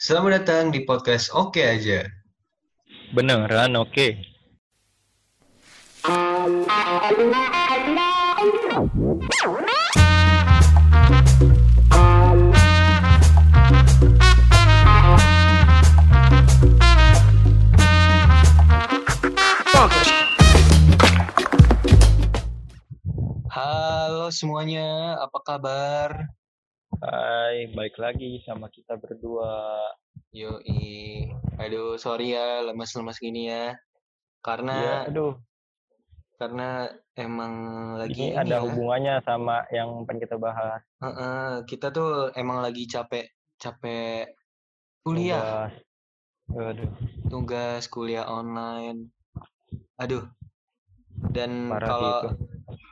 Selamat datang di podcast Oke aja. Beneran oke. Halo semuanya, apa kabar? Hai, balik lagi sama kita berdua. Yoi, aduh sorry ya lemes-lemes gini ya. Karena aduh, karena emang lagi ini ini ada ya. hubungannya sama yang pengen kita bahas. Heeh, kita tuh emang lagi capek capek kuliah, Tugas. Aduh, tugas kuliah online. Aduh. Dan kalau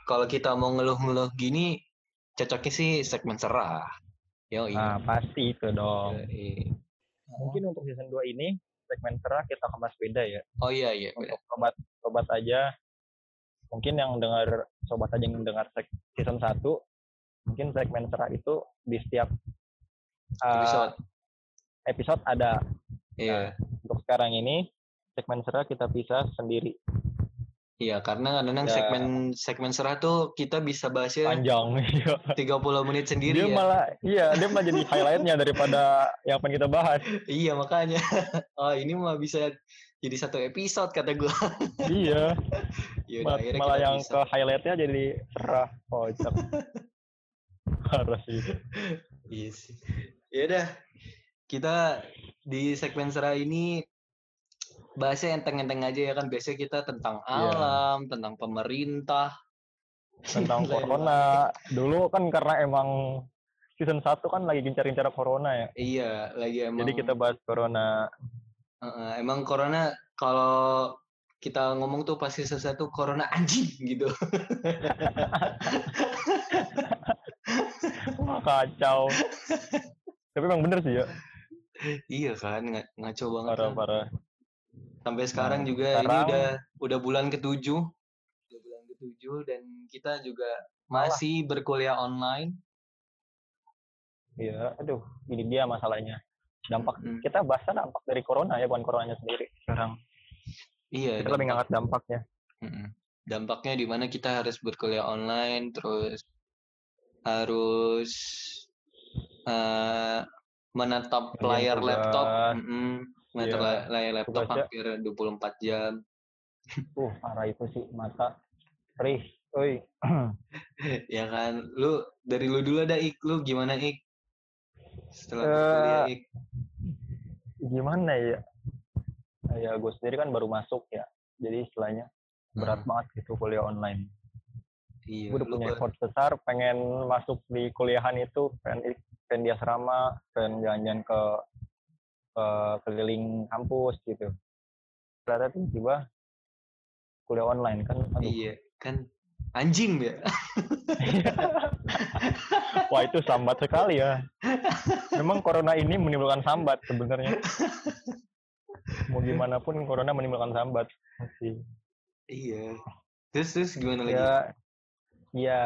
kalau kita mau ngeluh-ngeluh gini cocoknya sih segmen serah. Yoi. Nah, pasti itu dong. Yoi. Mungkin untuk season 2 ini, segmen serah kita kemas beda ya. Oh iya iya. Untuk sobat, sobat aja, mungkin yang dengar, sobat aja yang dengar season 1, mungkin segmen serah itu di setiap uh, Episode. episode ada. Iya. Untuk sekarang ini, segmen serah kita pisah sendiri. Iya, karena kadang Ya. segmen segmen serah tuh kita bisa bahasnya Panjang. iya. 30 menit sendiri dia ya. malah iya dia malah jadi highlightnya daripada yang akan kita bahas Iya, makanya. Oh, ini mah bisa jadi satu episode kata gua. iya Yaudah, mal- malah yang bisa. ke highlightnya jadi serah kocak harus itu Iya sih. Yaudah, kita di segmen serah ini bahasnya enteng-enteng aja ya kan. Biasanya kita tentang Iya. alam, tentang pemerintah, tentang corona dulu kan karena emang season 1 kan lagi gencar-gencar corona ya Iya, lagi emang. jadi kita bahas corona Heeh, emang corona kalau kita ngomong tuh pasti sesuatu corona anjing gitu. wah kacau tapi emang bener sih ya iya kan, nga- ngaco banget. parah kan. parah Sampai sekarang Nah, juga ini sekarang- udah udah bulan ketujuh, udah bulan ketujuh dan kita juga Malah. masih berkuliah online. iya aduh ini dia masalahnya dampak Mm, kita bahasnya dampak dari corona ya bukan coronanya sendiri sekarang Iya, kita lebih ngangkat dampaknya mm-mm. dampaknya di mana kita harus berkuliah online, terus harus eh, menatap layar laptop, tugas. mm-mm, menatap Iya, la- layar laptop tugasnya. hampir 24 jam. Uh, parah itu sih mata perih. Oi. ya kan lu dari lu dulu ada ik lu gimana ik setelah Eh, berkuliah ik Gimana ya? Ya gue sendiri kan baru masuk ya. Jadi istilahnya berat Hmm, banget gitu kuliah online. iya Gue udah punya effort besar pengen masuk di kuliahan itu, pengen pengen di asrama, pengen jalan-jalan ke ke keliling kampus gitu. Ternyata tiba-tiba kuliah online kan. Aduh. iya kan anjing ya Wah itu sambat sekali ya. Memang corona ini menimbulkan sambat sebenarnya. Mau gimana pun corona menimbulkan sambat. Masih. iya terus terus gimana lagi Ya, ya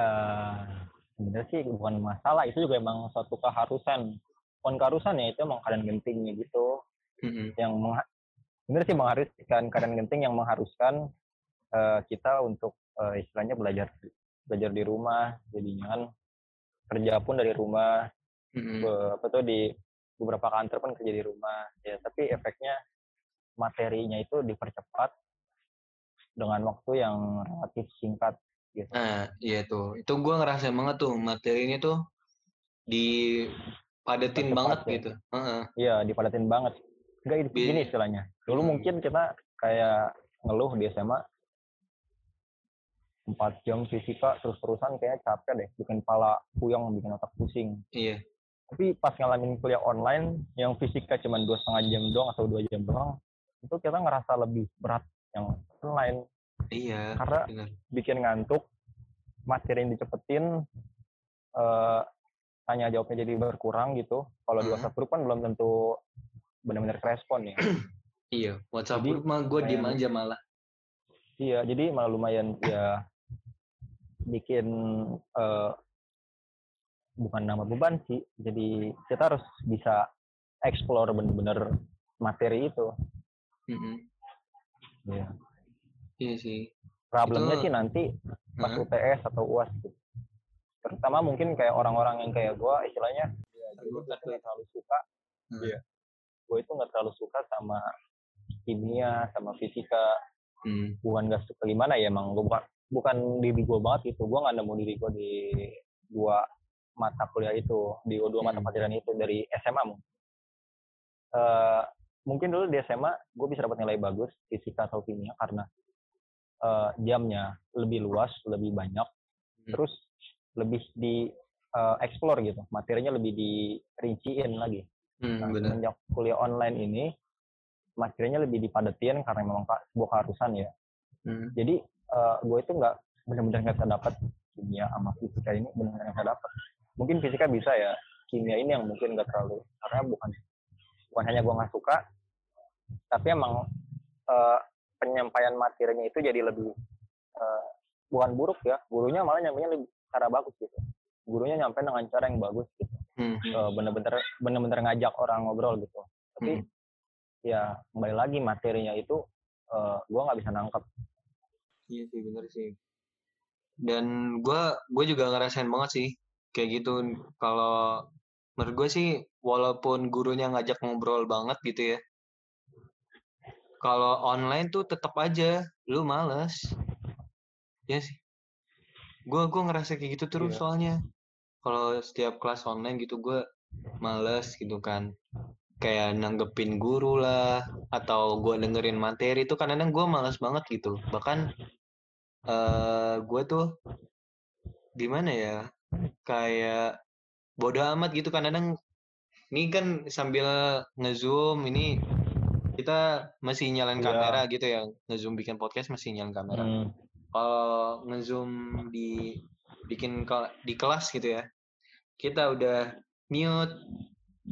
sebenarnya sih bukan masalah. Itu juga emang suatu keharusan. Bukan keharusan ya, itu emang keadaan gentingnya gitu. Mm-mm. Yang sebenarnya sih mengharuskan keadaan genting yang mengharuskan eh, kita untuk eh, istilahnya belajar belajar di rumah. Jadinya kan kerja pun dari rumah, Mm-mm. be- apa tuh di beberapa kantor pun kerja di rumah ya tapi efeknya materinya itu dipercepat dengan waktu yang relatif singkat gitu nah iya tuh itu gua ngerasa banget tuh materi ini tuh dipadetin Percepat banget ya. gitu. Heeh. iya dipadatin banget. Enggak gini istilahnya. Dulu Hmm. mungkin kita kayak ngeluh di SMA empat jam fisika terus-terusan kayak capek deh bikin pala puyeng bikin otak pusing. Iya. Tapi pas ngalamin kuliah online yang fisika cuma dua setengah jam doang atau dua jam doang itu kita ngerasa lebih berat yang online. Iya karena benar. bikin ngantuk materi yang dicepetin eh, tanya jawabnya jadi berkurang gitu kalau di Mhm. WhatsApp group kan belum tentu benar-benar respon ya iya WhatsApp Jadi, group mah gua diem aja malah iya jadi malah lumayan ya bikin eh, bukan nama beban sih jadi kita harus bisa explore bener-bener materi itu. Mm-mm. Iya. Iya sih. Problemnya Itu- sih nanti pas Hah? UTS atau UAS gitu. Terutama mungkin kayak orang-orang yang kayak gue istilahnya ya, gue nggak aduh. terlalu suka Hmm. Iya. gue itu nggak terlalu suka sama kimia sama fisika Hmm. bukan gak suka gimana ya emang gue bukan bukan diri gue banget gitu gue nggak nemu diri gue di dua mata kuliah itu di dua mata Hmm. pelajaran itu dari SMA mungkin Eh, mungkin dulu di SMA gue bisa dapat nilai bagus fisika atau kimia karena eh, jamnya lebih luas lebih banyak Hmm. terus lebih di eh, explore gitu. Materinya lebih dirinciin lagi. Hmm, nah, semenjak kuliah online ini materinya lebih dipadetin karena memang sebuah keharusan ya. Hmm. jadi eh, gue itu nggak benar-benar nggak bisa dapat kimia sama fisika ini benar-benar nggak dapat mungkin fisika bisa ya kimia ini yang mungkin nggak terlalu karena bukan bukan hanya gue nggak suka tapi emang eh, penyampaian materinya itu jadi lebih eh, bukan buruk ya. Gurunya malah nyampainya lebih cara bagus gitu gurunya nyampe dengan cara yang bagus gitu Hmm. Eh, bener-bener bener-bener ngajak orang ngobrol gitu tapi Hmm. ya kembali lagi materinya itu eh, gue nggak bisa nangkep Iya sih bener sih. Dan gua gue juga ngerasain banget sih kayak gitu. Kalau menurut gue sih walaupun gurunya ngajak ngobrol banget gitu ya. Kalau online tuh tetap aja lu males. Ya sih. Gua gua ngerasa kayak gitu terus Iya. soalnya. Kalau setiap kelas online gitu gue males gitu kan. Kayak nanggepin guru lah atau gua dengerin materi itu kadang-kadang gue males banget gitu. Bahkan eh gue tuh gimana ya kayak bodo amat gitu kadang-kadang ini kan sambil ngezoom ini kita masih nyalain Iya. kamera gitu ya ngezoom bikin podcast masih nyalain kamera Hmm, kalau ngezoom di bikin ke- di kelas gitu ya kita udah mute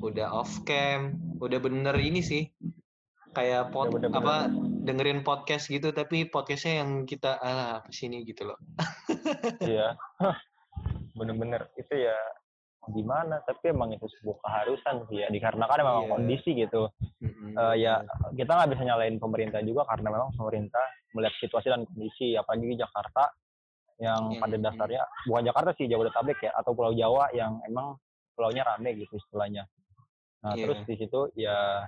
udah off cam udah bener ini sih kayak pod, Udah bener-bener. apa dengerin podcast gitu tapi podcastnya yang kita ah apa sih ini? gitu loh. Iya. Bener-bener. Itu ya gimana tapi emang itu sebuah keharusan sih ya dikarenakan memang Iya. kondisi gitu Mm-mm, Eh, ya kita nggak bisa nyalain pemerintah juga karena memang pemerintah melihat situasi dan kondisi apalagi di Jakarta yang Iya, pada iya. dasarnya bukan Jakarta sih Jabodetabek ya atau Pulau Jawa yang emang pulaunya rame gitu istilahnya nah Iya. terus di situ ya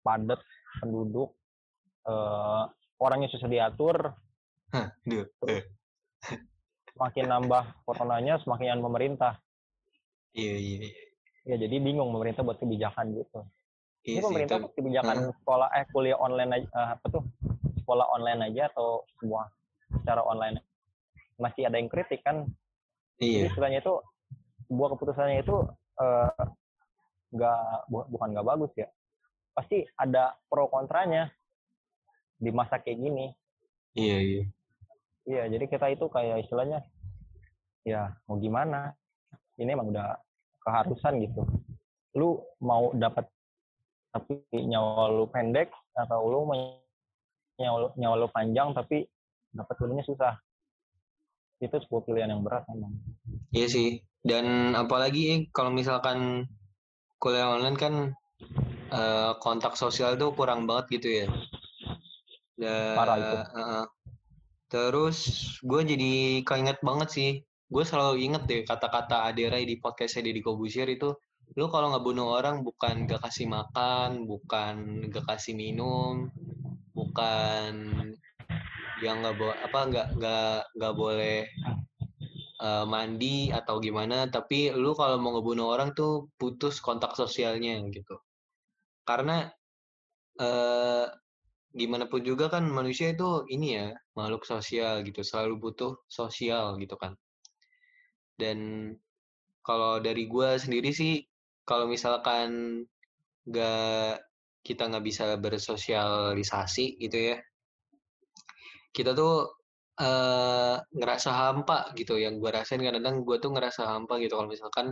padat penduduk eh, orangnya susah diatur Hah, duh, eh, semakin nambah coronanya semakin pemerintah iya iya iya. ya jadi bingung pemerintah buat kebijakan gitu. Iya ini pemerintah kok kebijakan sekolah eh kuliah online aja eh, apa tuh? Sekolah online aja atau semua secara online? Masih ada yang kritik kan? Iya. jadi istilahnya itu sebuah keputusannya itu eh, nggak bu- bukan nggak bagus ya. Pasti ada pro kontranya di masa kayak gini. Iya iya. Iya jadi kita itu kayak istilahnya ya mau gimana ini emang udah keharusan gitu lu mau dapat tapi nyawa lu pendek atau lu mau nyawa nyawa lu panjang tapi dapat ilmunya susah itu sebuah pilihan yang berat memang Iya sih. Dan apalagi kalau misalkan kuliah online kan eh, kontak sosial tuh kurang banget gitu ya. Parah itu. heeh. terus gue jadi keinget banget sih. Gue selalu inget deh kata-kata Aderai di podcastnya Deddy Kobusier itu. Lu kalau ngebunuh orang bukan gak kasih makan, bukan gak kasih minum, bukan yang nggak bo apa nggak nggak nggak boleh eh, mandi atau gimana tapi lu kalau mau ngebunuh orang tuh putus kontak sosialnya gitu karena eh gimana pun juga kan manusia itu ini ya makhluk sosial gitu selalu butuh sosial gitu kan dan kalau dari gua sendiri sih kalau misalkan nggak kita nggak bisa bersosialisasi gitu ya kita tuh eh ngerasa hampa gitu. Yang gue rasain kadang-kadang gue tuh ngerasa hampa gitu. Kalau misalkan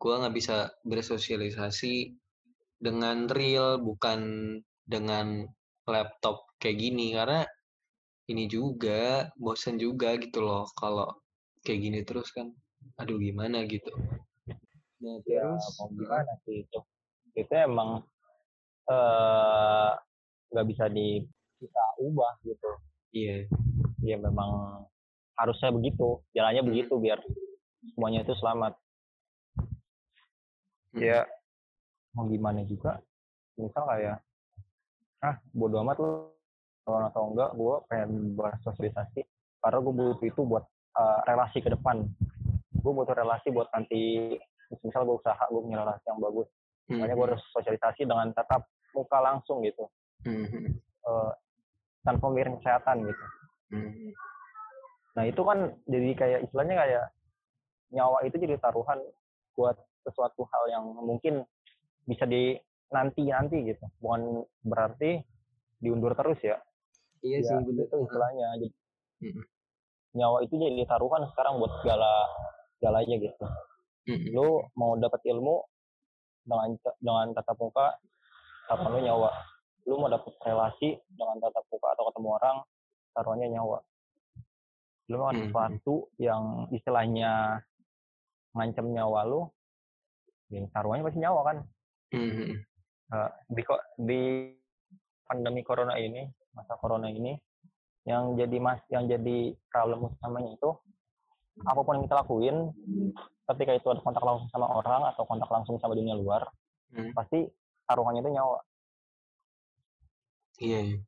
gue nggak bisa bersosialisasi dengan real bukan dengan laptop kayak gini. Karena ini juga bosen juga gitu loh kalau kayak gini terus kan aduh gimana? gitu. Nah ya terus mau gimana? sih itu? Itu emang eh nggak bisa di kita ubah gitu. Iya. ya memang harusnya begitu jalannya Hmm. begitu biar semuanya itu selamat. Hmm. ya mau gimana juga? Misal kayak ah bodo amat lo kalau atau enggak gue pengen bahas sosialisasi karena gue butuh itu buat uh, relasi ke depan gue butuh relasi buat nanti misal gue usaha gue punya relasi yang bagus Hmm. makanya gue harus sosialisasi dengan tatap muka langsung gitu Hmm. uh, tanpa mikirin kesehatan gitu Hmm. Nah itu kan jadi kayak istilahnya kayak nyawa itu jadi taruhan buat sesuatu hal yang mungkin bisa di nanti nanti gitu. Bukan berarti diundur terus ya. Iya Ya, sih bener. itu istilahnya. Jadi, Mm-mm. Nyawa itu jadi taruhan sekarang buat segala segalanya gitu. Mm-mm. Lu mau dapat ilmu dengan dengan tatap muka, taruhan lu nyawa. Lu mau dapat relasi dengan tatap muka atau ketemu orang, taruhannya nyawa. Lu mau Mhm. sesuatu yang istilahnya ngancam nyawa lu, yang taruhannya pasti nyawa kan. Hmm. Eh, di di pandemi corona ini, masa corona ini, yang jadi mas, yang jadi problem utamanya itu apa pun yang kita lakuin, ketika itu ada kontak langsung sama orang atau kontak langsung sama dunia luar, Hmm. pasti taruhannya itu nyawa. Iya. iya.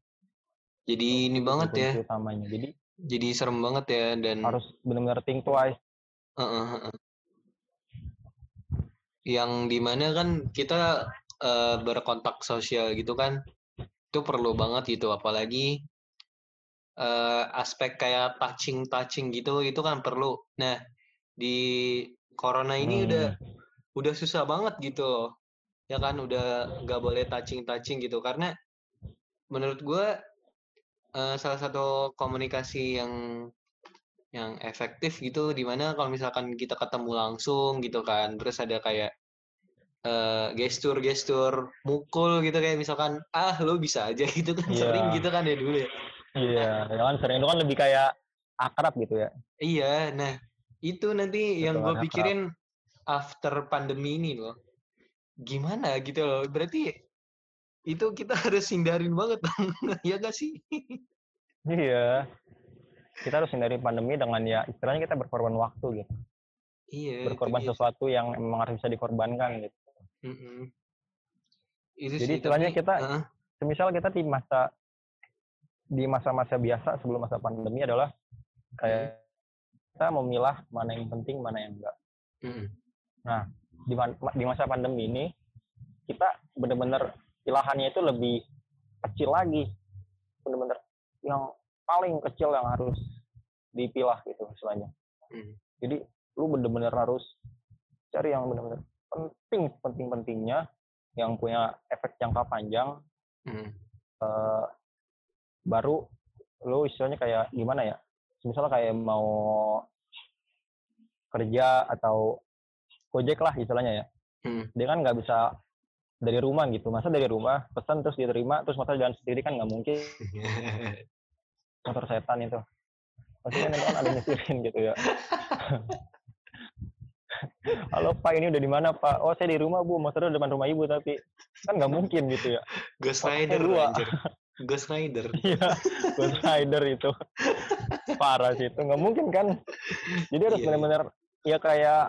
Jadi ini banget Itu ya. utamanya. Jadi Jadi serem banget ya dan harus benar-benar think twice. Heeh, heeh. Yang di mana kan kita eh, berkontak sosial gitu kan, itu perlu banget gitu, apalagi eh, aspek kayak touching touching gitu, itu kan perlu. Nah, di corona ini udah Hmm. udah susah banget gitu, loh. ya kan, udah nggak boleh touching touching gitu, karena menurut gue eh, salah satu komunikasi yang yang efektif gitu di mana kalau misalkan kita ketemu langsung gitu kan terus ada kayak eh, gestur-gestur mukul gitu kayak misalkan ah lo bisa aja gitu kan Iya. sering gitu kan ya dulu ya Iya, ya kan sering itu kan lebih kayak akrab gitu ya. iya nah itu nanti yang gue Betul, akrab. pikirin after pandemi ini loh gimana gitu loh berarti itu kita harus hindarin banget ya gak sih Iya. Kita harus hindari pandemi dengan ya istilahnya kita berkorban waktu gitu. iya Berkorban sesuatu yang memang harus bisa dikorbankan gitu. Mm-mm. itu Jadi sih, istilahnya tapi- kita- Heeh. Semisal kita di masa di masa-masa biasa sebelum masa pandemi adalah kayak kita memilah mana yang penting, mana yang enggak. Mm-mm. Di, man- di masa pandemi ini kita benar-benar pilihannya itu lebih kecil lagi. Benar-benar yang paling kecil yang harus dipilah gitu istilahnya. Mm. Jadi lu bener-bener harus cari yang bener-bener penting penting-pentingnya yang punya efek jangka panjang Mm. eh, baru lu istilahnya kayak gimana ya? Misalnya kayak mau kerja atau gojek lah istilahnya ya. Mm. dia kan nggak bisa dari rumah gitu. Masa dari rumah pesan terus diterima terus motor jalan sendiri kan nggak mungkin. Motor setan itu. Pasti kan itu kan ada nyetirin gitu ya. Halo pak ini udah di mana pak? Oh saya di rumah bu. Motornya depan rumah ibu tapi kan nggak mungkin gitu ya. Ghost Rider dua. Ghost Rider. Iya, Ghost Rider itu parah sih itu nggak mungkin kan. Jadi harus Iya, benar-benar ya kayak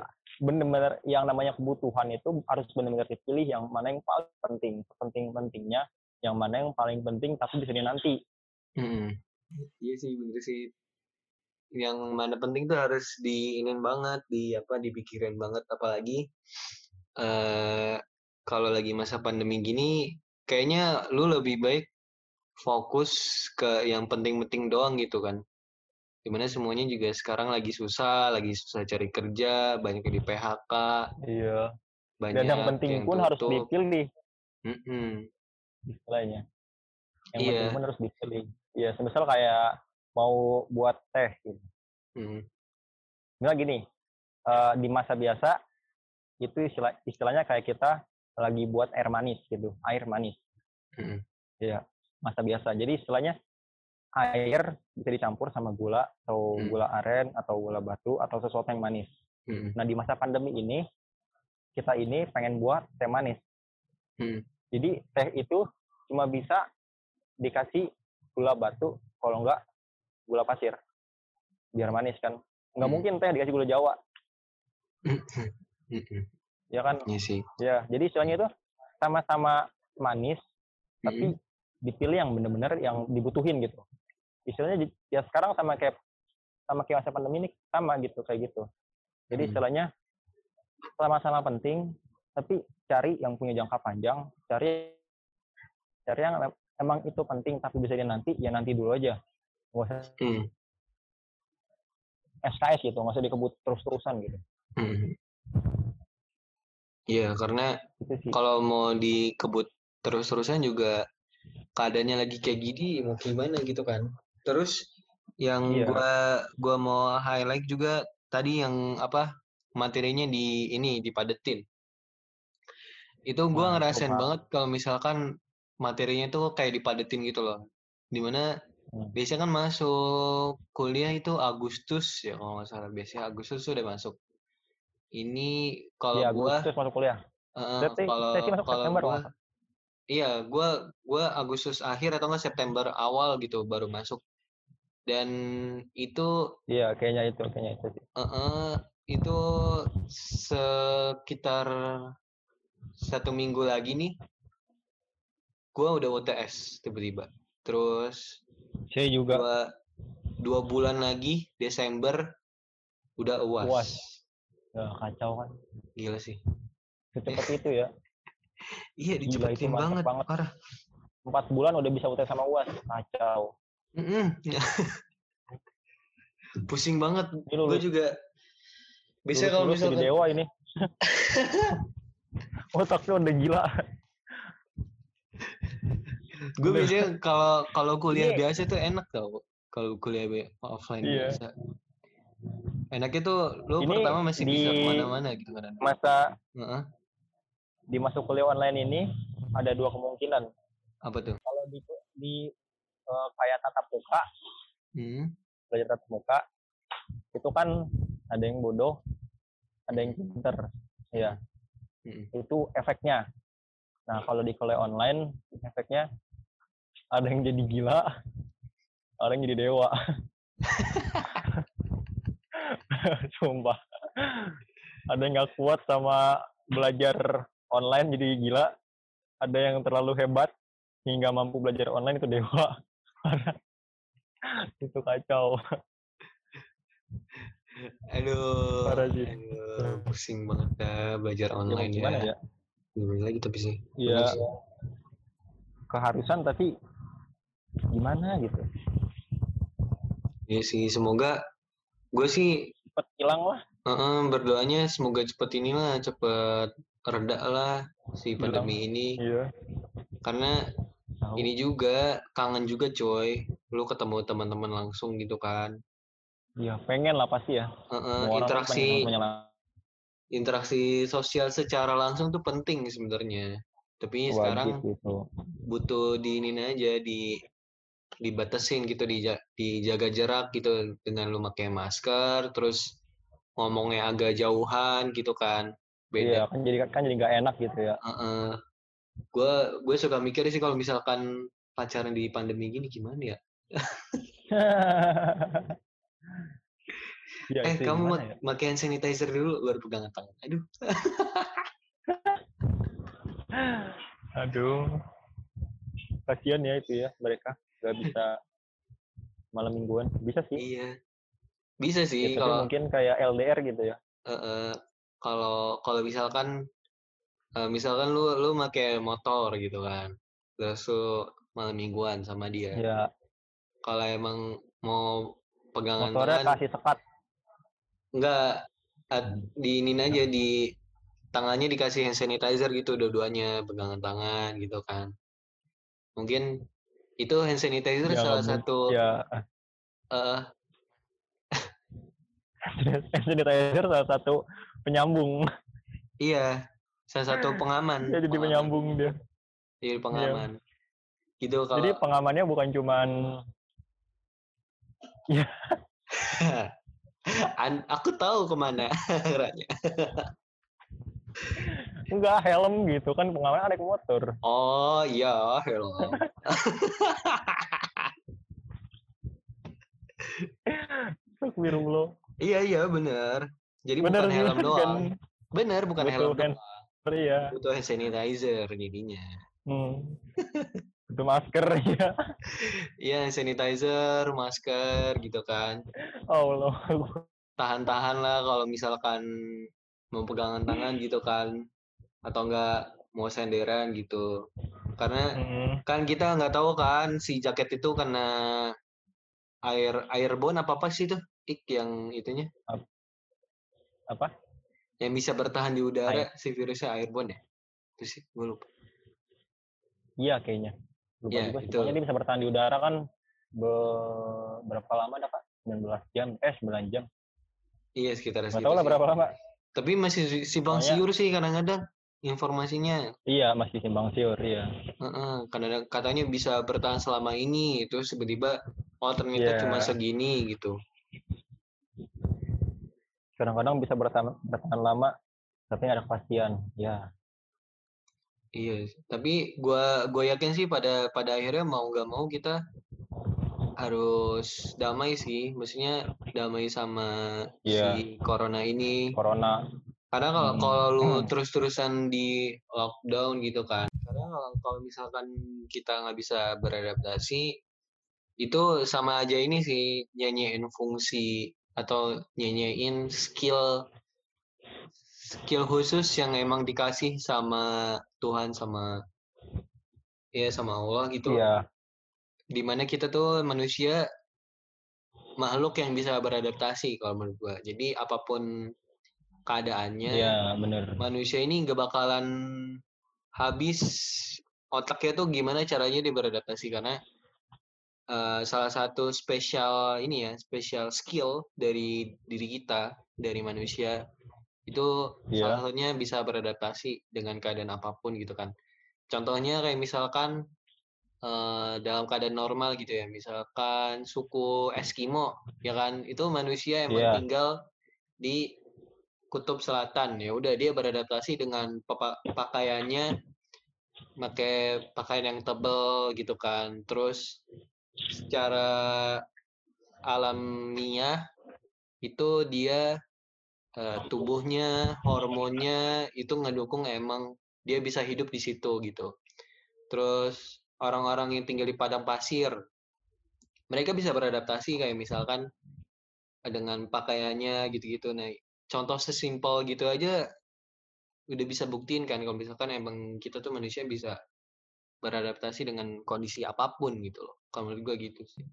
benar-benar yang namanya kebutuhan itu harus benar-benar dipilih yang mana yang paling penting, penting-pentingnya, yang mana yang paling penting tapi bisa dinanti. Mm-mm. Iya sih bener sih. Yang mana penting tuh harus diinin banget, di apa dipikirin banget apalagi eh kalau lagi masa pandemi gini kayaknya lu lebih baik fokus ke yang penting-penting doang gitu kan. Di mana semuanya juga sekarang lagi susah, lagi susah cari kerja, banyak di PHK, Iya. banyak Dan yang penting yang pun harus tutup. dipilih Mm-mm. istilahnya. Yang Iya. penting pun harus dipilih. Ya, semisal kayak mau buat teh gitu. Mm. Misalnya gini, eh, di masa biasa itu istilah, istilahnya kayak kita lagi buat air manis gitu, air manis. Mm-mm. Iya, masa biasa. Jadi istilahnya air bisa dicampur sama gula atau Hmm. gula aren atau gula batu atau sesuatu yang manis. Mm-mm. Nah di masa pandemi ini kita ini pengen buat teh manis. Hmm. Jadi teh itu cuma bisa dikasih gula batu, kalau enggak gula pasir. Biar manis kan. Nggak Hmm. mungkin teh dikasih gula Jawa, Mm-mm. ya kan? Iya sih. Ya, jadi istilahnya itu sama-sama manis, tapi Mm-mm. Dipilih yang benar-benar yang dibutuhin gitu. Istilahnya ya sekarang sama kayak sama kayak masa pandemi ini sama gitu kayak gitu. Jadi Hmm. istilahnya sama-sama penting, tapi cari yang punya jangka panjang, cari cari yang em- emang itu penting tapi bisa di nanti, ya nanti dulu aja. Nggak usah Hmm. SKS gitu, nggak usah dikebut terus-terusan gitu. Hmm. Iya, karena kalau mau dikebut terus-terusan juga keadaannya lagi kayak gini mau gimana gitu kan. Terus yang Iya. gua gua mau highlight juga tadi yang apa materinya di ini dipadetin. Itu gua ngerasain coba. banget kalau misalkan materinya tuh kayak dipadetin gitu loh. Di mana Hmm. biasanya kan masuk kuliah itu Agustus ya kalau nggak salah. Biasanya Agustus tuh udah masuk. Ini kalau Iya, gua Agustus masuk kuliah. Berarti kalau kalau gua. Iya, gua gua Agustus akhir atau enggak September awal gitu baru masuk. Dan itu Iya, kayaknya itu, kayaknya itu sih. heeh, itu sekitar satu minggu lagi nih gua udah UTS tiba-tiba. Terus Saya juga dua dua bulan lagi Desember udah UAS. UAS. ya, kacau kan. Gila sih. Secepat itu ya. Iya, dicepetin banget, banget. parah. Empat bulan udah bisa UTS sama UAS. Kacau. Mm-mm. Pusing banget. Gue juga biasanya kalau lulus jadi misalkan dewa ini. Otaknya udah gila. gue biasanya kalau kalau kuliah Ini- biasa tuh enak tau kalau kuliah be- offline Iya. biasa enaknya tuh Ini pertama masih bisa di ke mana-mana gitu kan Masa Heeh. Di masuk kuliah online ini ada dua kemungkinan. apa tuh Kalau di di eh, kayak tatap muka, hmm. belajar tatap muka, itu kan ada yang bodoh, ada yang pinter. Ya, Mm-mm. itu efeknya. Nah, kalau di kuliah online, efeknya ada yang jadi gila, ada yang jadi dewa. Sumpah. Ada yang nggak kuat sama belajar online jadi gila. Ada yang terlalu hebat hingga mampu belajar online itu dewa. itu kacau. aduh Parah sih. aduh, pusing banget belajar Ya, mau online gimana ya ya? gimana lagi tapi sih Ya, keharusan tapi gimana gitu. Iya sih semoga gue sih Cepet hilang lah. Heeh, berdoanya semoga cepet inilah cepet reda lah si Hilang. pandemi ini Iya. karena Tahu. ini juga kangen juga coy lu ketemu teman-teman langsung gitu kan Iya, pengen lah pasti ya. Tuh pengen interaksi interaksi sosial secara langsung tuh penting sebenarnya tapi wajib sekarang gitu. butuh diinin aja di dibatasin gitu dija- dijaga jarak gitu dengan lu pakai masker terus ngomongnya agak jauhan gitu kan Iya, beda kan jadi kan jadi nggak enak gitu ya. gue gue suka mikir sih kalau misalkan pacaran di pandemi gini gimana ya Iya, eh kamu mau gimana ya? pakai hand sanitizer dulu baru pegangan tangan aduh Aduh. Kasihan ya itu ya mereka nggak bisa malam mingguan. Bisa sih. iya bisa Ya, sih tapi kalau mungkin kayak LDR gitu ya. eh, eh, kalau kalau misalkan eh, misalkan lu lu pakai motor gitu kan terus lu malam mingguan sama dia. Ya, kalau emang mau pegangan motornya tangan kasih sekat. enggak at- diinin aja di tangannya dikasih hand sanitizer gitu dua-duanya pegangan tangan gitu kan. Mungkin itu hand sanitizer Ya, salah satu Ya, eh sanitizer salah satu penyambung. iya salah satu pengaman Ya, jadi pengaman. penyambung dia. jadi pengaman gitu kalau Jadi pengamannya bukan cuman An- aku tahu ke mana arahnya Enggak, helm gitu kan pengamen naik motor. Oh iya, helm. Astagfirullah. iya iya bener. Jadi Bener bukan helm bener doang. kan. Bener bukan Butuh helm hand- doang. Iya. Butuh hand sanitizer jadinya. Hmm. Itu masker ya. Iya hand sanitizer, masker gitu kan. Allah. Tahan-tahan lah kalau misalkan mau pegangan tangan gitu kan. Atau enggak mau senderan gitu. Karena Hmm. kan kita nggak tahu kan si jaket itu kena air airborne apa apa sih tuh ik yang itunya Apa? yang bisa bertahan di udara si virusnya airborne ya itu sih gue lupa Iya kayaknya. Lupa Iya, juga sih. itu. Pokoknya dia bisa bertahan di udara kan be- berapa lama dah, Pak? 19 jam. Eh, 9 jam. iya sekitar segitu tahu lah berapa lama. tapi masih si- simpang Soalnya- siur sih kadang-kadang informasinya Iya, masih simpang siur, iya. Heeh, kadang katanya bisa bertahan selama ini terus tiba-tiba oh ternyata Iya. cuma segini gitu Kadang-kadang bisa bertahan, bertahan lama, tapi ada kepastian. Ya, Iya, tapi gua gua yakin sih pada pada akhirnya mau nggak mau kita harus damai sih, maksudnya damai sama Iya. si corona ini. corona. Karena kalau Hmm. kalau lu terus-terusan di lockdown gitu kan, karena kalau kalau misalkan kita nggak bisa beradaptasi, itu sama aja ini sih nyanyiin fungsi atau nyanyiin skill skill khusus yang emang dikasih sama Tuhan sama ya sama Allah gitu. Iya, Di mana kita tuh manusia makhluk yang bisa beradaptasi kalau menurut gua. Jadi apa pun keadaannya, iya bener. manusia ini nggak bakalan habis otaknya tuh gimana caranya dia beradaptasi karena eh, salah satu spesial ini ya spesial skill dari diri kita dari manusia itu Iya. salah satunya bisa beradaptasi dengan keadaan apa pun gitu kan contohnya kayak misalkan eh, dalam keadaan normal gitu ya misalkan suku Eskimo ya kan itu manusia emang Iya. tinggal di kutub selatan ya udah dia beradaptasi dengan pakaiannya pakai pakaian yang tebel gitu kan terus secara alamiah itu dia eh, tubuhnya hormonnya itu ngedukung emang dia bisa hidup di situ gitu. Terus orang-orang yang tinggal di padang pasir mereka bisa beradaptasi kayak misalkan dengan pakaiannya gitu-gitu. Nah contoh sesimpel gitu aja udah bisa buktiin kan kalau misalkan emang kita tuh manusia bisa beradaptasi dengan kondisi apa pun gitu loh kalau menurut gua gitu sih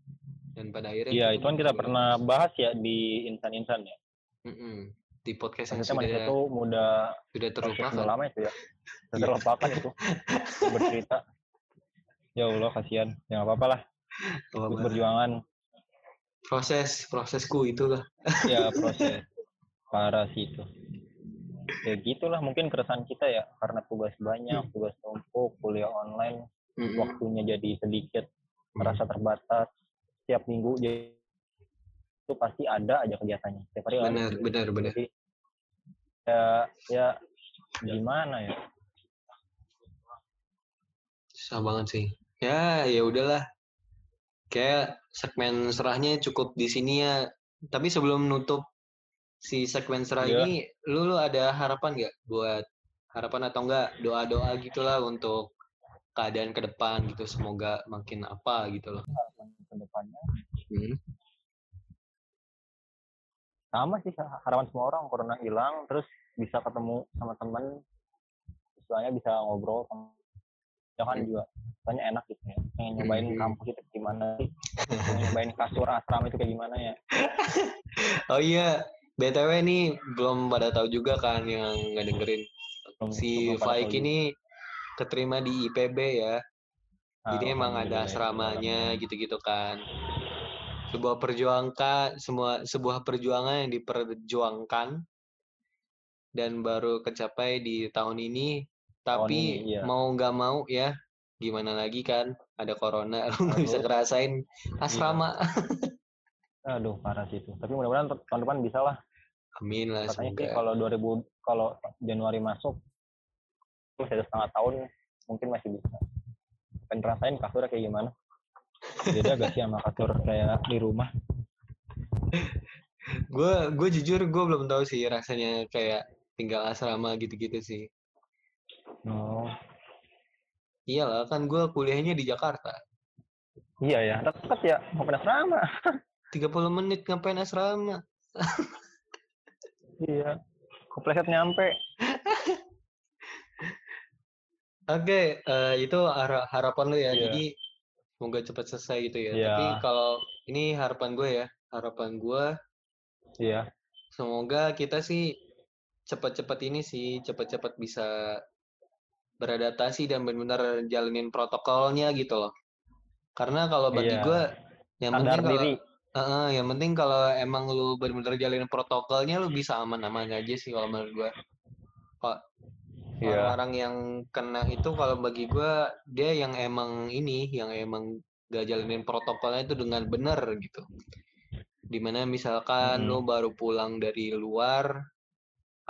dan pada akhirnya Iya, itu kan kita pernah bahas ya di insan-insan ya. beradaptasi. Mm-mm. di podcast yang sudah tuh mudah sudah terlupakan udah lama itu ya. Sudah Iya. terlupakan itu. Bercerita. Ya Allah, kasihan. Ya nggak apa-apa lah. Perjuangan. proses prosesku itulah Ya proses. Parah sih itu. Ya gitulah mungkin keresahan kita ya. Karena tugas banyak, tugas numpuk, kuliah online, Mm-mm. waktunya jadi sedikit, Hmm. merasa terbatas. Setiap minggu jadi itu pasti ada aja kegiatannya. Setiap hari ada. benar benar benar Jadi ya ya gimana ya? susah banget sih ya ya udahlah kayak segmen serahnya cukup di sini ya tapi sebelum nutup si serah Iya. ini lu lu ada harapan nggak buat harapan atau enggak doa doa gitulah untuk keadaan ke depan gitu semoga makin apa gitu loh ke depannya Hmm. sama sih harapan semua orang corona hilang terus bisa ketemu sama temen istilahnya bisa ngobrol sama kan Hmm. juga soalnya enak gitu ya pengen nyobain Hmm. kampus itu gimana sih pengen nyobain kasur asrama itu kayak gimana ya oh iya btw nih belum pada tahu juga kan yang nggak dengerin Belum- si belum Faik ini keterima di IPB ya Jadi emang ada asramanya gitu-gitu kan. Sebuah perjuangkan, semua sebuah perjuangan yang diperjuangkan dan baru kecapai di tahun ini. Tapi ini, iya. mau nggak mau ya, gimana lagi kan? Ada corona, lu nggak bisa ngerasain asrama. aduh parah sih itu tapi mudah-mudahan tahun depan bisa lah Amin lah katanya sih semoga. kalau 2000 kalau Januari masuk masih ada setengah tahun mungkin masih bisa. Pengen rasain kasurnya kayak gimana. Beda gak sih sama kasur kayak di rumah? Gue gue jujur gue belum tahu sih rasanya kayak tinggal asrama gitu-gitu sih. Oh. Iyalah kan gue kuliahnya di Jakarta. Iya ya deket ya mau pernah asrama. 30 menit ngapain asrama iya. Kepleset nyampe. Oke eh, itu hara- harapan lu ya. Iya. jadi semoga cepat selesai gitu ya. Iya. tapi kalau ini harapan gue ya harapan gue iya. semoga kita sih cepat-cepat ini sih cepat-cepat bisa beradaptasi dan benar-benar jalanin protokolnya gitu loh. Karena kalau bagi Iya. gue yang sadar penting kalau diri Heeh, yang penting kalau emang lu benar-benar jalanin protokolnya lu bisa aman-aman aja sih kalau menurut gua. Kok Iya. orang-orang yang kena itu kalau bagi gua dia yang emang ini, yang emang gak jalanin protokolnya itu dengan benar gitu. Di mana misalkan Mm. lu baru pulang dari luar,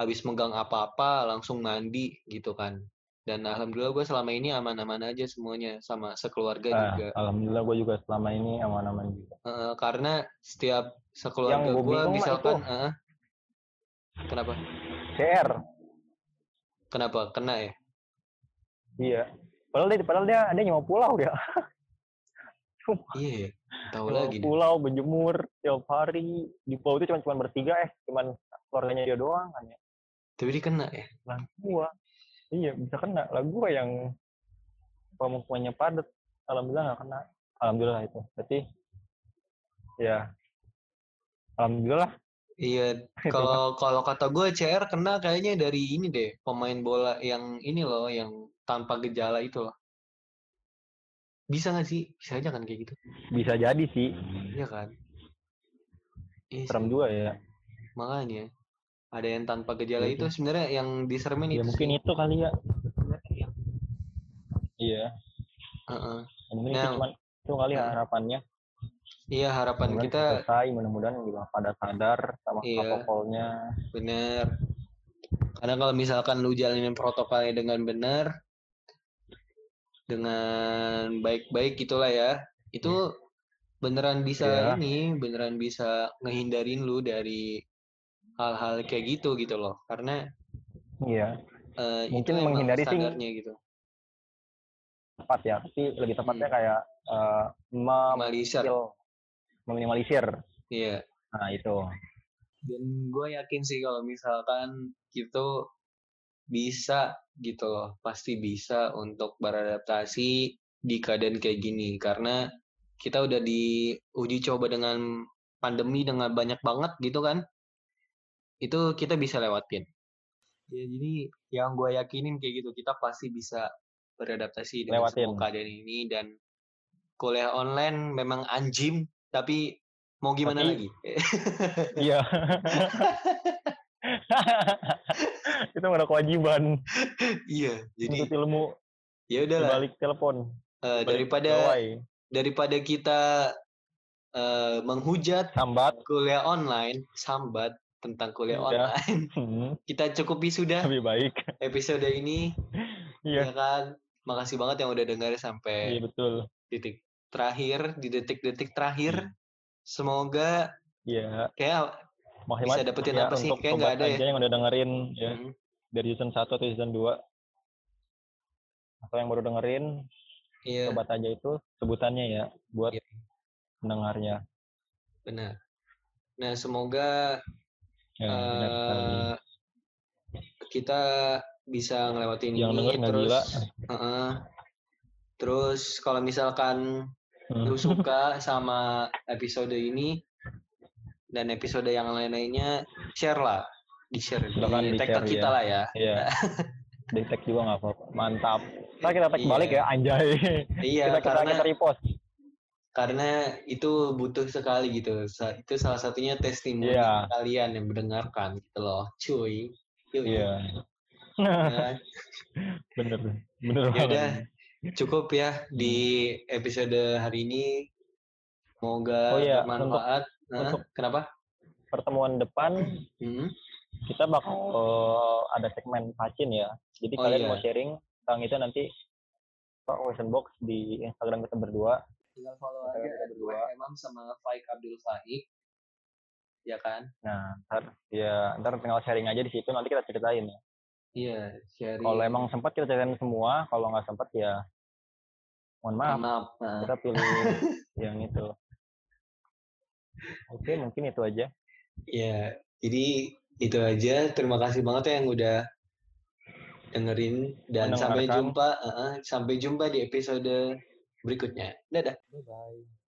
habis megang apa-apa langsung mandi gitu kan. Dan alhamdulillah gue selama ini aman-aman aja semuanya sama sekeluarga Nah, juga. alhamdulillah gue juga selama ini aman-aman juga. Heeh, karena setiap sekeluarga gue misalkan itu. heeh. kenapa? CR kenapa? Kena ya? Iya. Padahal dia padahal dia dia nyewa pulau dia iya ya tahu lagi nih. pulau berjemur tiap hari. Di pulau itu cuma cuma bertiga eh cuman keluarganya dia doang kan ya tapi dia kena ya? lah gua iya bisa kena. Lah gua yang pemukimannya padat. Alhamdulillah nggak kena. Alhamdulillah itu. Berarti ya alhamdulillah. Iya kalau kalau kata gue CR kena kayaknya dari ini deh pemain bola yang ini loh yang tanpa gejala itu loh. Bisa nggak sih? Bisa aja kan kayak gitu? Bisa jadi sih. Iya kan? Iya serem juga ya. Makanya ada yang tanpa gejala Iya itu sebenarnya yang diseremin ya itu mungkin sih. itu kali ya Iya. iya Heeh. mungkin Nah, itu cuman itu kali nah. harapannya iya harapan Mudah-mudahan kita selesai mudah-mudahan juga pada sadar sama Iya. protokolnya Bener. Karena kalau misalkan lu jalanin protokolnya dengan benar, dengan baik-baik gitulah ya, itu beneran bisa Iya. ini, beneran bisa ngehindarin lu dari hal-hal kayak gitu gitu loh. Karena iya eh, Mungkin menghindari sih- gitu. tepat ya tapi lebih tepatnya Hmm. kayak eh, mem- Minimalisir. meminimalisir Iya. nah itu Dan gue yakin sih kalau misalkan gitu bisa gitu loh, pasti bisa untuk beradaptasi di keadaan kayak gini. Karena kita udah diuji coba dengan pandemi dengan banyak banget gitu kan. Itu kita bisa lewatin. Ya jadi yang gue yakinin kayak gitu, kita pasti bisa beradaptasi dengan Lewatin. semua keadaan ini dan kuliah online memang anjim, tapi mau gimana Tapi- lagi? iya kita nggak ada kewajiban iya, jadi untuk ilmu ya udahlah balik telepon balik daripada gawai. daripada kita eh, menghujat sambat kuliah online sambat tentang kuliah Iya. online. Hmm, kita cukupi sudah lebih baik. episode ini. Ya iya kan? Makasih banget yang udah dengar sampai iya betul. titik terakhir di detik-detik terakhir. Hmm. semoga iya. kayak Bisa dapetin ya apa sih? Kayak nggak ada ya. yang udah dengerin ya. Hmm, dari season 1 atau season 2 atau yang baru dengerin iya. sobat aja itu sebutannya ya buat Iya. pendengarnya. Benar. Nah semoga ya, eh, kita bisa ngelewatin yang ini denger terus gila Heeh. terus kalau misalkan Hmm. lu suka sama episode ini dan episode yang lain-lainnya share lah di share Silakan di tag di-share, ke kita ya. lah ya Iya. Di tag juga nggak apa-apa. Mantap. Ntar kita tag Iya. balik ya, anjay. iya kita, kita, karena kita repost. Karena itu butuh sekali gitu itu salah satunya testimoni Iya. kalian yang mendengarkan gitu loh cuy Yuk, Iya. ya. bener. Bener Ya banget. udah. cukup ya di episode hari ini semoga Oh iya, bermanfaat Hah? untuk- kenapa Pertemuan depan Hmm, kita bakal uh, ada segmen Pacin ya. Jadi Oh, kalian iya. mau sharing tentang itu nanti Pak question box di Instagram kita berdua. Tinggal follow Kita aja berdua. Dua Imam sama Faik Abdul Faik ya kan Nah, ntar ya ntar tinggal sharing aja di situ nanti kita ceritain ya. iya sharing Kalau emang sempat kita ceritain semua, kalau nggak sempat ya mohon maaf maaf nah, kita pilih yang itu. Oke, mungkin itu aja. ya jadi itu aja terima kasih banget ya yang udah dengerin dan sampai jumpa uh, sampai jumpa di episode berikutnya dadah Bye bye.